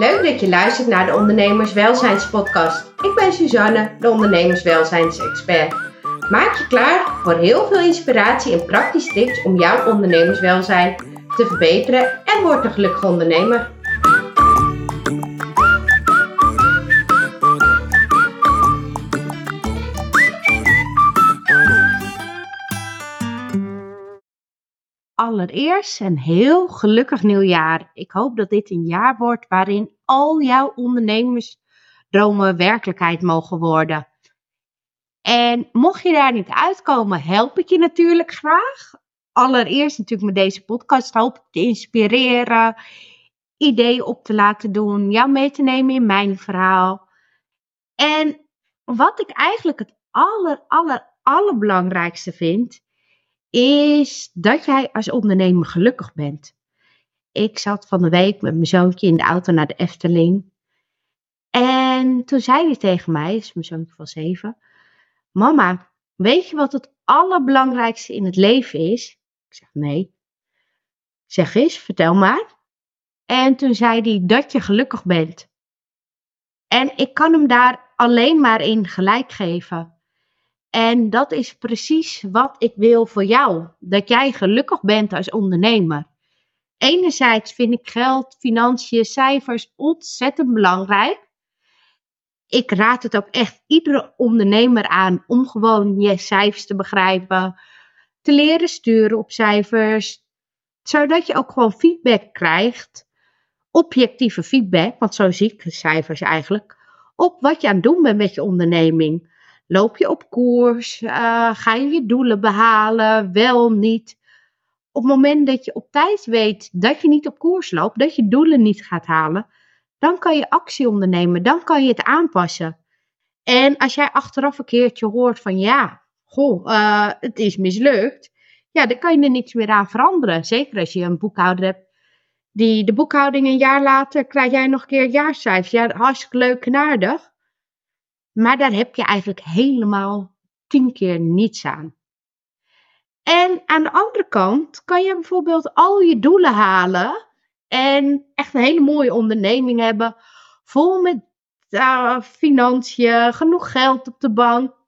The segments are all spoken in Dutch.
Leuk dat je luistert naar de Ondernemerswelzijnspodcast. Ik ben Suzanne, de ondernemerswelzijnsexpert. Maak je klaar voor heel veel inspiratie en praktische tips om jouw ondernemerswelzijn te verbeteren en word een gelukkige ondernemer. Allereerst een heel gelukkig nieuwjaar. Ik hoop dat dit een jaar wordt waarin al jouw ondernemersdromen werkelijkheid mogen worden. En mocht je daar niet uitkomen, help ik je natuurlijk graag. Allereerst natuurlijk met deze podcast hoop ik te inspireren, ideeën op te laten doen, jou mee te nemen in mijn verhaal. En wat ik eigenlijk het aller, aller, allerbelangrijkste vind, is dat jij als ondernemer gelukkig bent. Ik zat van de week met mijn zoontje in de auto naar de Efteling. En toen zei hij tegen mij, is mijn zoontje van zeven, Mama, weet je wat het allerbelangrijkste in het leven is? Ik zeg nee. Zeg eens, vertel maar. En toen zei hij dat je gelukkig bent. En ik kan hem daar alleen maar in gelijk geven. En dat is precies wat ik wil voor jou. Dat jij gelukkig bent als ondernemer. Enerzijds vind ik geld, financiën, cijfers ontzettend belangrijk. Ik raad het ook echt iedere ondernemer aan om gewoon je cijfers te begrijpen, te leren sturen op cijfers, zodat je ook gewoon feedback krijgt, objectieve feedback, want zo zie ik cijfers eigenlijk, op wat je aan het doen bent met je onderneming. Loop je op koers? Uh, ga je je doelen behalen? Wel, niet? Op het moment dat je op tijd weet dat je niet op koers loopt, dat je doelen niet gaat halen, dan kan je actie ondernemen, dan kan je het aanpassen. En als jij achteraf een keertje hoort van ja, goh, uh, het is mislukt, ja, dan kan je er niets meer aan veranderen. Zeker als je een boekhouder hebt die de boekhouding een jaar later krijg jij nog een keer jaarcijfers. Ja, hartstikke leuk en aardig. Maar daar heb je eigenlijk helemaal tien keer niets aan. En aan de andere kant kan je bijvoorbeeld al je doelen halen en echt een hele mooie onderneming hebben, vol met uh, financiën, genoeg geld op de bank.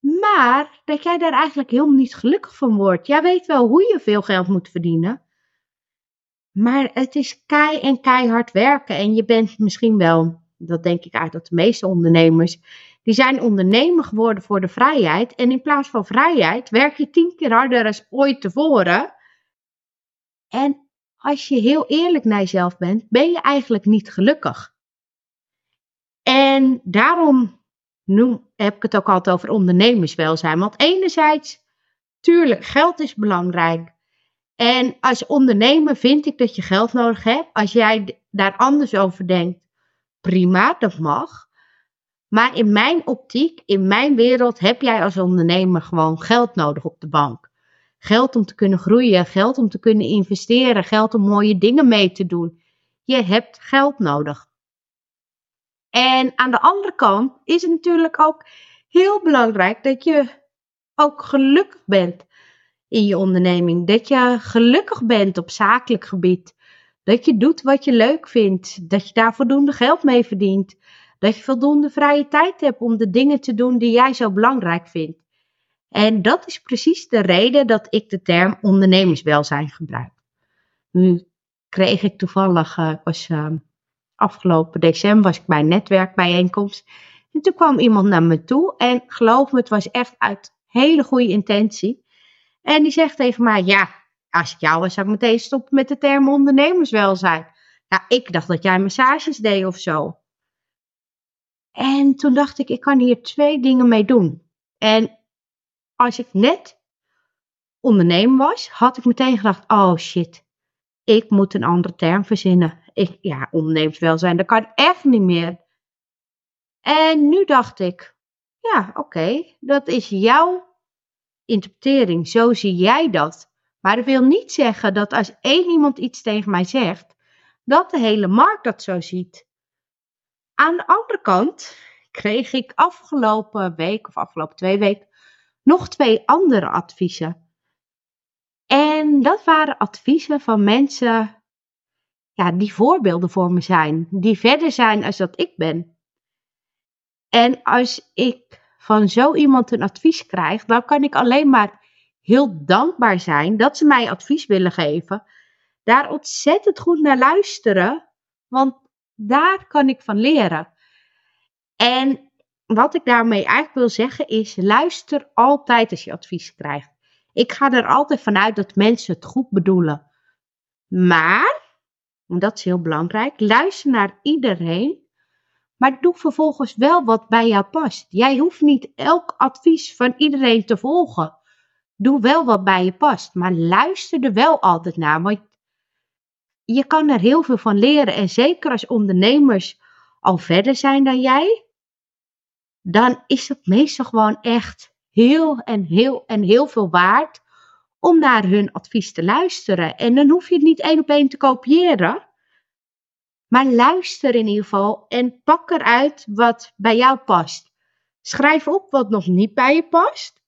Maar dat jij daar eigenlijk helemaal niet gelukkig van wordt. Jij weet wel hoe je veel geld moet verdienen. Maar het is kei en keihard werken. En je bent misschien wel dat denk ik eigenlijk dat de meeste ondernemers, die zijn ondernemer geworden voor de vrijheid. En in plaats van vrijheid werk je tien keer harder dan ooit tevoren. En als je heel eerlijk naar jezelf bent, ben je eigenlijk niet gelukkig. En daarom noem, heb ik het ook altijd over ondernemerswelzijn. Want enerzijds, tuurlijk, geld is belangrijk. En als ondernemer vind ik dat je geld nodig hebt. Als jij daar anders over denkt, prima, dat mag. Maar in mijn optiek, in mijn wereld, heb jij als ondernemer gewoon geld nodig op de bank. Geld om te kunnen groeien, geld om te kunnen investeren, geld om mooie dingen mee te doen. Je hebt geld nodig. En aan de andere kant is het natuurlijk ook heel belangrijk dat je ook gelukkig bent in je onderneming. Dat je gelukkig bent op zakelijk gebied. Dat je doet wat je leuk vindt. Dat je daar voldoende geld mee verdient. Dat je voldoende vrije tijd hebt om de dingen te doen die jij zo belangrijk vindt. En dat is precies de reden dat ik de term ondernemerswelzijn gebruik. Nu kreeg ik toevallig, uh, was uh, afgelopen december was ik bij een netwerkbijeenkomst. En toen kwam iemand naar me toe en geloof me, het was echt uit hele goede intentie. En die zegt tegen mij, ja, als ik jou was, zou ik meteen stoppen met de term ondernemerswelzijn. Ja, ik dacht dat jij massages deed of zo. En toen dacht ik, ik kan hier twee dingen mee doen. En als ik net ondernemer was, had ik meteen gedacht, oh shit, ik moet een andere term verzinnen. Ik, ja, ondernemerswelzijn, dat kan echt niet meer. En nu dacht ik, ja, oké, dat is jouw interpretering. Zo zie jij dat. Maar dat wil niet zeggen dat als één iemand iets tegen mij zegt, dat de hele markt dat zo ziet. Aan de andere kant kreeg ik afgelopen week of afgelopen twee weken nog twee andere adviezen. En dat waren adviezen van mensen ja, die voorbeelden voor me zijn, die verder zijn als dat ik ben. En als ik van zo iemand een advies krijg, dan kan ik alleen maar heel dankbaar zijn dat ze mij advies willen geven. Daar ontzettend goed naar luisteren, want daar kan ik van leren. En wat ik daarmee eigenlijk wil zeggen is: luister altijd als je advies krijgt. Ik ga er altijd vanuit dat mensen het goed bedoelen. Maar, en dat is heel belangrijk, luister naar iedereen. Maar doe vervolgens wel wat bij jou past. Jij hoeft niet elk advies van iedereen te volgen. Doe wel wat bij je past. Maar luister er wel altijd naar. Want je kan er heel veel van leren. En zeker als ondernemers al verder zijn dan jij, dan is het meestal gewoon echt heel en heel en heel veel waard om naar hun advies te luisteren. En dan hoef je het niet één op één te kopiëren. Maar luister in ieder geval en pak eruit wat bij jou past. Schrijf op wat nog niet bij je past.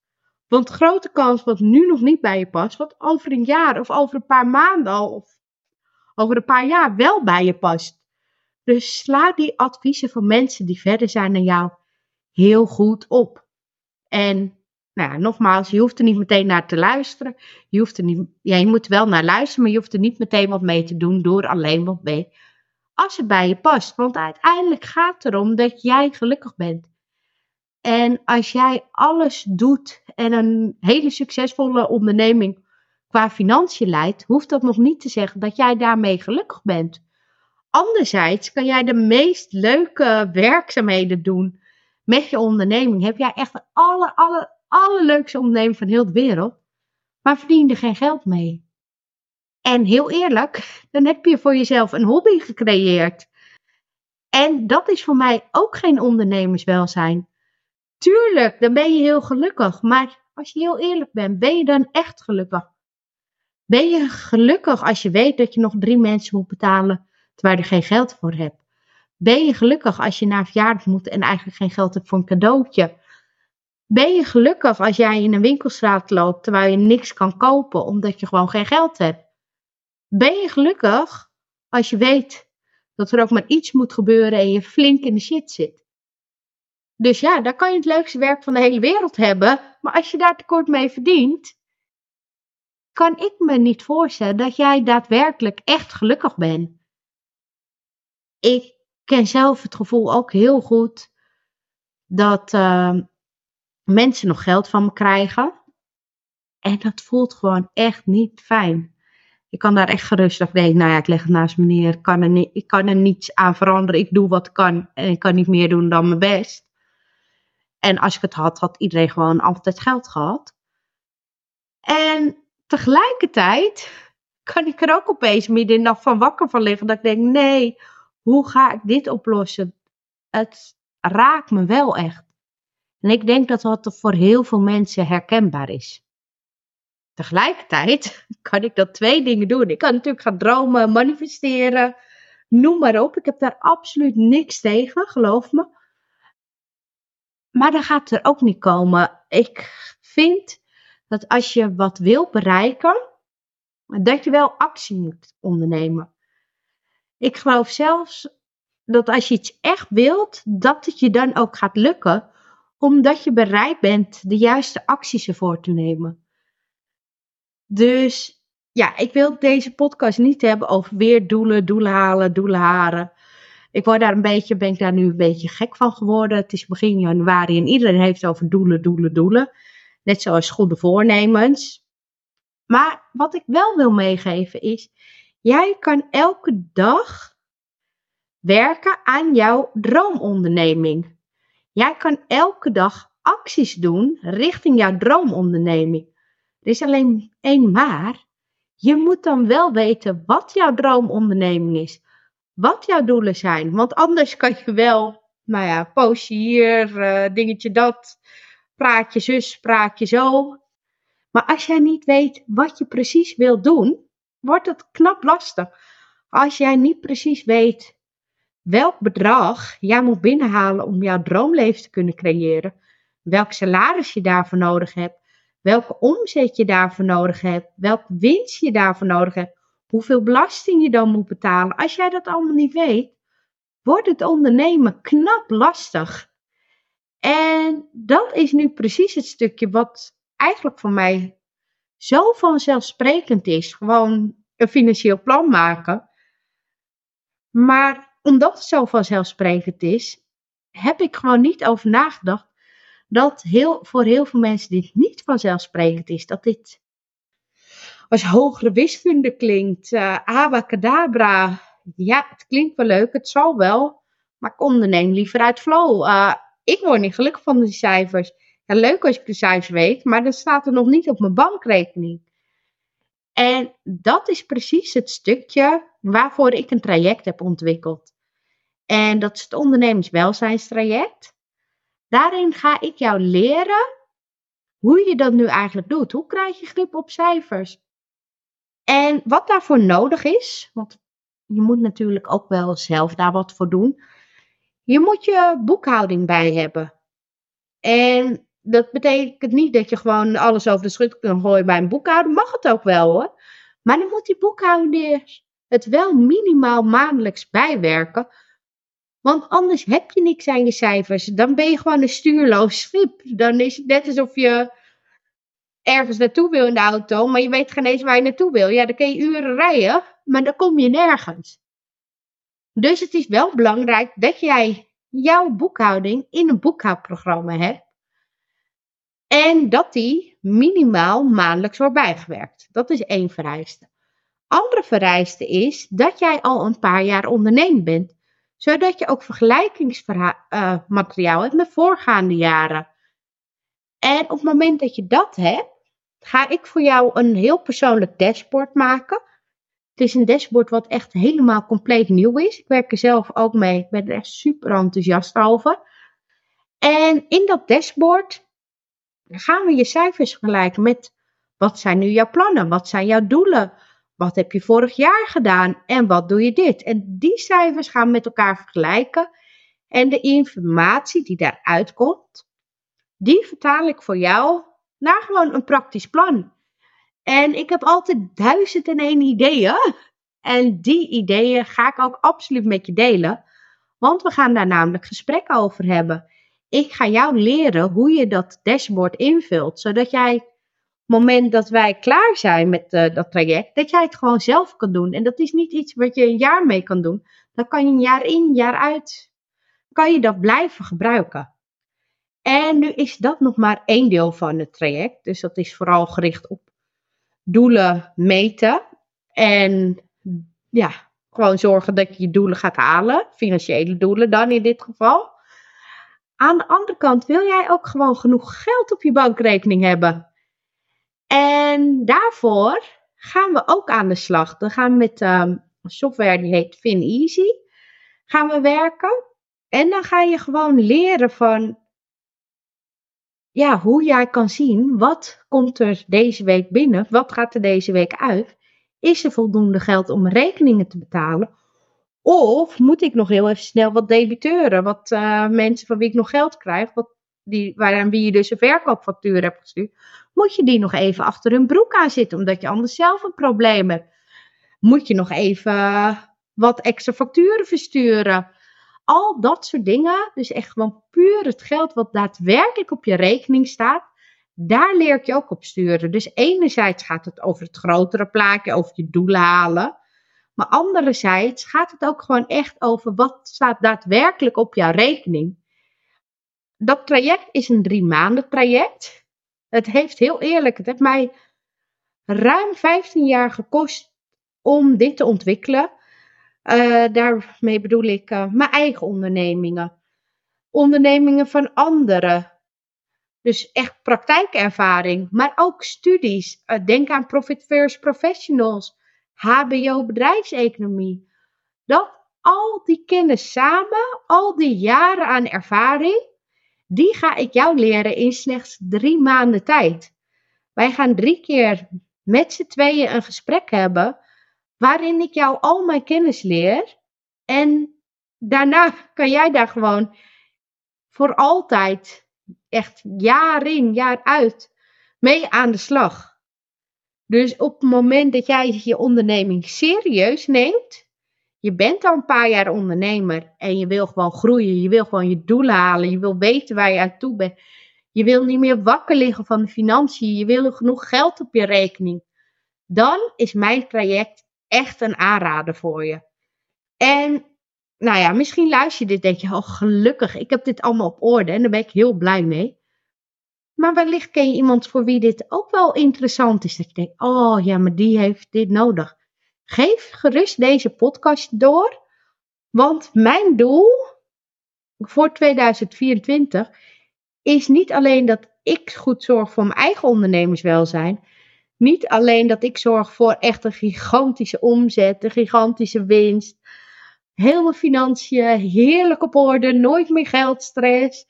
Want grote kans wat nu nog niet bij je past, wat over een jaar of over een paar maanden al of over een paar jaar wel bij je past. Dus sla die adviezen van mensen die verder zijn dan jou heel goed op. En nou ja, nogmaals, je hoeft er niet meteen naar te luisteren. Je, hoeft er niet, ja, je moet wel naar luisteren, maar je hoeft er niet meteen wat mee te doen door alleen wat mee. Als het bij je past. Want uiteindelijk gaat het erom dat jij gelukkig bent. En als jij alles doet en een hele succesvolle onderneming qua financiën leidt, hoeft dat nog niet te zeggen dat jij daarmee gelukkig bent. Anderzijds kan jij de meest leuke werkzaamheden doen met je onderneming. Heb jij echt de aller, aller, allerleukste onderneming van heel de wereld, maar verdien er geen geld mee. En heel eerlijk, dan heb je voor jezelf een hobby gecreëerd. En dat is voor mij ook geen ondernemerswelzijn. Tuurlijk, dan ben je heel gelukkig. Maar als je heel eerlijk bent, ben je dan echt gelukkig? Ben je gelukkig als je weet dat je nog drie mensen moet betalen terwijl je er geen geld voor hebt? Ben je gelukkig als je naar verjaardag moet en eigenlijk geen geld hebt voor een cadeautje? Ben je gelukkig als jij in een winkelstraat loopt terwijl je niks kan kopen omdat je gewoon geen geld hebt? Ben je gelukkig als je weet dat er ook maar iets moet gebeuren en je flink in de shit zit? Dus ja, daar kan je het leukste werk van de hele wereld hebben, maar als je daar tekort mee verdient, kan ik me niet voorstellen dat jij daadwerkelijk echt gelukkig bent. Ik ken zelf het gevoel ook heel goed dat uh, mensen nog geld van me krijgen. En dat voelt gewoon echt niet fijn. Ik kan daar echt gerust denken, nou ja, ik leg het naast me neer. Ik kan, er ik kan er niets aan veranderen. Ik doe wat kan en ik kan niet meer doen dan mijn best. En als ik het had, had iedereen gewoon altijd geld gehad. En tegelijkertijd kan ik er ook opeens midden in de nacht van wakker van liggen. Dat ik denk, nee, hoe ga ik dit oplossen? Het raakt me wel echt. En ik denk dat dat voor heel veel mensen herkenbaar is. Tegelijkertijd kan ik dat twee dingen doen. Ik kan natuurlijk gaan dromen, manifesteren, noem maar op. Ik heb daar absoluut niks tegen, geloof me. Maar dat gaat er ook niet komen. Ik vind dat als je wat wil bereiken, dat je wel actie moet ondernemen. Ik geloof zelfs dat als je iets echt wilt, dat het je dan ook gaat lukken, omdat je bereid bent de juiste acties ervoor te nemen. Dus ja, ik wil deze podcast niet hebben over weer doelen, doelen halen, doelen halen. Ik word daar een beetje, ben ik daar nu een beetje gek van geworden. Het is begin januari en iedereen heeft over doelen, doelen, doelen. Net zoals goede voornemens. Maar wat ik wel wil meegeven is, jij kan elke dag werken aan jouw droomonderneming. Jij kan elke dag acties doen richting jouw droomonderneming. Er is alleen één maar. Je moet dan wel weten wat jouw droomonderneming is. Wat jouw doelen zijn. Want anders kan je wel, nou ja, postje hier, uh, dingetje dat, praatje zus, praatje zo. Maar als jij niet weet wat je precies wil doen, wordt het knap lastig. Als jij niet precies weet welk bedrag jij moet binnenhalen om jouw droomleven te kunnen creëren, welk salaris je daarvoor nodig hebt, welke omzet je daarvoor nodig hebt, welke winst je daarvoor nodig hebt, hoeveel belasting je dan moet betalen. Als jij dat allemaal niet weet, wordt het ondernemen knap lastig. En dat is nu precies het stukje wat eigenlijk voor mij zo vanzelfsprekend is. Gewoon een financieel plan maken. Maar omdat het zo vanzelfsprekend is, heb ik gewoon niet over nagedacht dat heel, voor heel veel mensen dit niet vanzelfsprekend is. Dat dit als hogere wiskunde klinkt, uh, abacadabra. Ja, het klinkt wel leuk, het zal wel. Maar ik onderneem liever uit flow. Uh, ik word niet gelukkig van die cijfers. Ja, leuk als ik de cijfers weet, maar dat staat er nog niet op mijn bankrekening. En dat is precies het stukje waarvoor ik een traject heb ontwikkeld. En dat is het ondernemerswelzijnstraject. Daarin ga ik jou leren hoe je dat nu eigenlijk doet. Hoe krijg je grip op cijfers? En wat daarvoor nodig is, want je moet natuurlijk ook wel zelf daar wat voor doen. Je moet je boekhouding bij hebben. En dat betekent niet dat je gewoon alles over de schut kan gooien bij een boekhouder. Mag het ook wel hoor. Maar dan moet die boekhouder het wel minimaal maandelijks bijwerken. Want anders heb je niks aan je cijfers. Dan ben je gewoon een stuurloos schip. Dan is het net alsof je ergens naartoe wil in de auto, maar je weet geen eens waar je naartoe wil. Ja, dan kun je uren rijden, maar dan kom je nergens. Dus het is wel belangrijk dat jij jouw boekhouding in een boekhoudprogramma hebt. En dat die minimaal maandelijks wordt bijgewerkt. Dat is één vereiste. Andere vereiste is dat jij al een paar jaar ondernemer bent. Zodat je ook vergelijkingsmateriaal hebt met voorgaande jaren. En op het moment dat je dat hebt, ga ik voor jou een heel persoonlijk dashboard maken. Het is een dashboard wat echt helemaal compleet nieuw is. Ik werk er zelf ook mee. Ik ben er echt super enthousiast over. En in dat dashboard gaan we je cijfers vergelijken met wat zijn nu jouw plannen? Wat zijn jouw doelen? Wat heb je vorig jaar gedaan? En wat doe je dit? En die cijfers gaan we met elkaar vergelijken. En de informatie die daaruit komt, die vertaal ik voor jou naar gewoon een praktisch plan. En ik heb altijd duizend en één ideeën. En die ideeën ga ik ook absoluut met je delen. Want we gaan daar namelijk gesprekken over hebben. Ik ga jou leren hoe je dat dashboard invult. Zodat jij, moment dat wij klaar zijn met uh, dat traject, dat jij het gewoon zelf kan doen. En dat is niet iets wat je een jaar mee kan doen. Dan kan je een jaar in, jaar uit, kan je dat blijven gebruiken. En nu is dat nog maar één deel van het traject. Dus dat is vooral gericht op doelen meten. En ja, gewoon zorgen dat je je doelen gaat halen. Financiële doelen dan in dit geval. Aan de andere kant wil jij ook gewoon genoeg geld op je bankrekening hebben. En daarvoor gaan we ook aan de slag. Dan gaan we met um, software die heet FinEasy gaan we werken. En dan ga je gewoon leren van ja, hoe jij kan zien wat komt er deze week binnen, wat gaat er deze week uit. Is er voldoende geld om rekeningen te betalen? Of moet ik nog heel even snel wat debiteuren, wat uh, mensen van wie ik nog geld krijg, wat die, waaraan wie je dus een verkoopfactuur hebt gestuurd, moet je die nog even achter hun broek aan zitten, omdat je anders zelf een probleem hebt. Moet je nog even wat extra facturen versturen? Al dat soort dingen, dus echt gewoon puur het geld wat daadwerkelijk op je rekening staat, daar leer ik je ook op sturen. Dus enerzijds gaat het over het grotere plaatje, over je doelen halen. Maar anderzijds gaat het ook gewoon echt over wat staat daadwerkelijk op jouw rekening. Dat traject is een drie maanden traject. Het heeft heel eerlijk, het heeft mij ruim 15 jaar gekost om dit te ontwikkelen. Uh, daarmee bedoel ik uh, mijn eigen ondernemingen. Ondernemingen van anderen. Dus echt praktijkervaring, maar ook studies. Uh, denk aan Profit First Professionals, HBO bedrijfseconomie. Dat al die kennis samen, al die jaren aan ervaring, die ga ik jou leren in slechts drie maanden tijd. Wij gaan drie keer met z'n tweeën een gesprek hebben waarin ik jou al mijn kennis leer. En daarna kan jij daar gewoon voor altijd, echt jaar in, jaar uit, mee aan de slag. Dus op het moment dat jij je onderneming serieus neemt, je bent al een paar jaar ondernemer en je wil gewoon groeien, je wil gewoon je doelen halen, je wil weten waar je aan toe bent. Je wil niet meer wakker liggen van de financiën, je wil genoeg geld op je rekening. Dan is mijn traject echt een aanrader voor je. En nou ja, misschien luister je dit denk je, oh gelukkig, ik heb dit allemaal op orde en daar ben ik heel blij mee. Maar wellicht ken je iemand voor wie dit ook wel interessant is. Dat je denkt, oh ja, maar die heeft dit nodig. Geef gerust deze podcast door. Want mijn doel voor 2024 is niet alleen dat ik goed zorg voor mijn eigen ondernemerswelzijn. Niet alleen dat ik zorg voor echt een gigantische omzet, een gigantische winst. Heel mijn financiën, heerlijk op orde, nooit meer geldstress.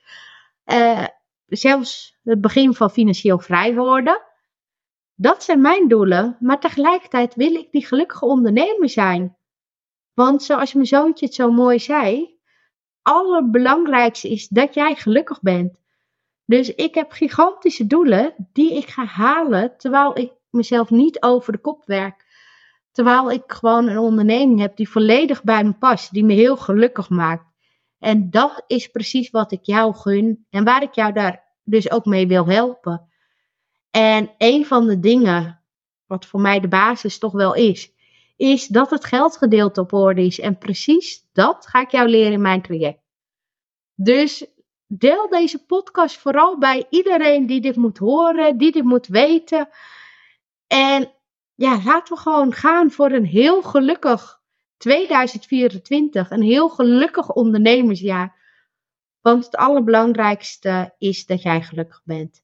Uh, zelfs het begin van financieel vrij worden. Dat zijn mijn doelen, maar tegelijkertijd wil ik die gelukkige ondernemer zijn. Want zoals mijn zoontje het zo mooi zei, allerbelangrijkste is dat jij gelukkig bent. Dus ik heb gigantische doelen die ik ga halen terwijl ik mezelf niet over de kop werk. Terwijl ik gewoon een onderneming heb die volledig bij me past, die me heel gelukkig maakt. En dat is precies wat ik jou gun en waar ik jou daar dus ook mee wil helpen. En een van de dingen, wat voor mij de basis toch wel is, is dat het geldgedeelte op orde is. En precies dat ga ik jou leren in mijn traject. Dus deel deze podcast vooral bij iedereen die dit moet horen, die dit moet weten. En ja, laten we gewoon gaan voor een heel gelukkig 2024. Een heel gelukkig ondernemersjaar. Want het allerbelangrijkste is dat jij gelukkig bent.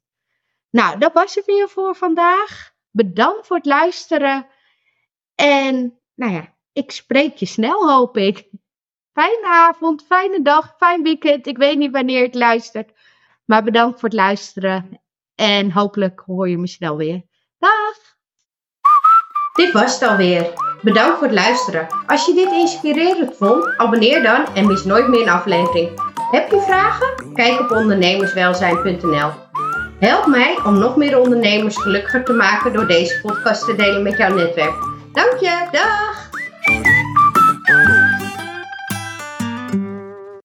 Nou, dat was het weer voor vandaag. Bedankt voor het luisteren. En nou ja, ik spreek je snel, hoop ik. Fijne avond, fijne dag, fijn weekend. Ik weet niet wanneer het luistert. Maar bedankt voor het luisteren. En hopelijk hoor je me snel weer. Dag! Dit was het alweer. Bedankt voor het luisteren. Als je dit inspirerend vond, abonneer dan en mis nooit meer een aflevering. Heb je vragen? Kijk op ondernemerswelzijn.nl. Help mij om nog meer ondernemers gelukkiger te maken door deze podcast te delen met jouw netwerk. Dank je, dag!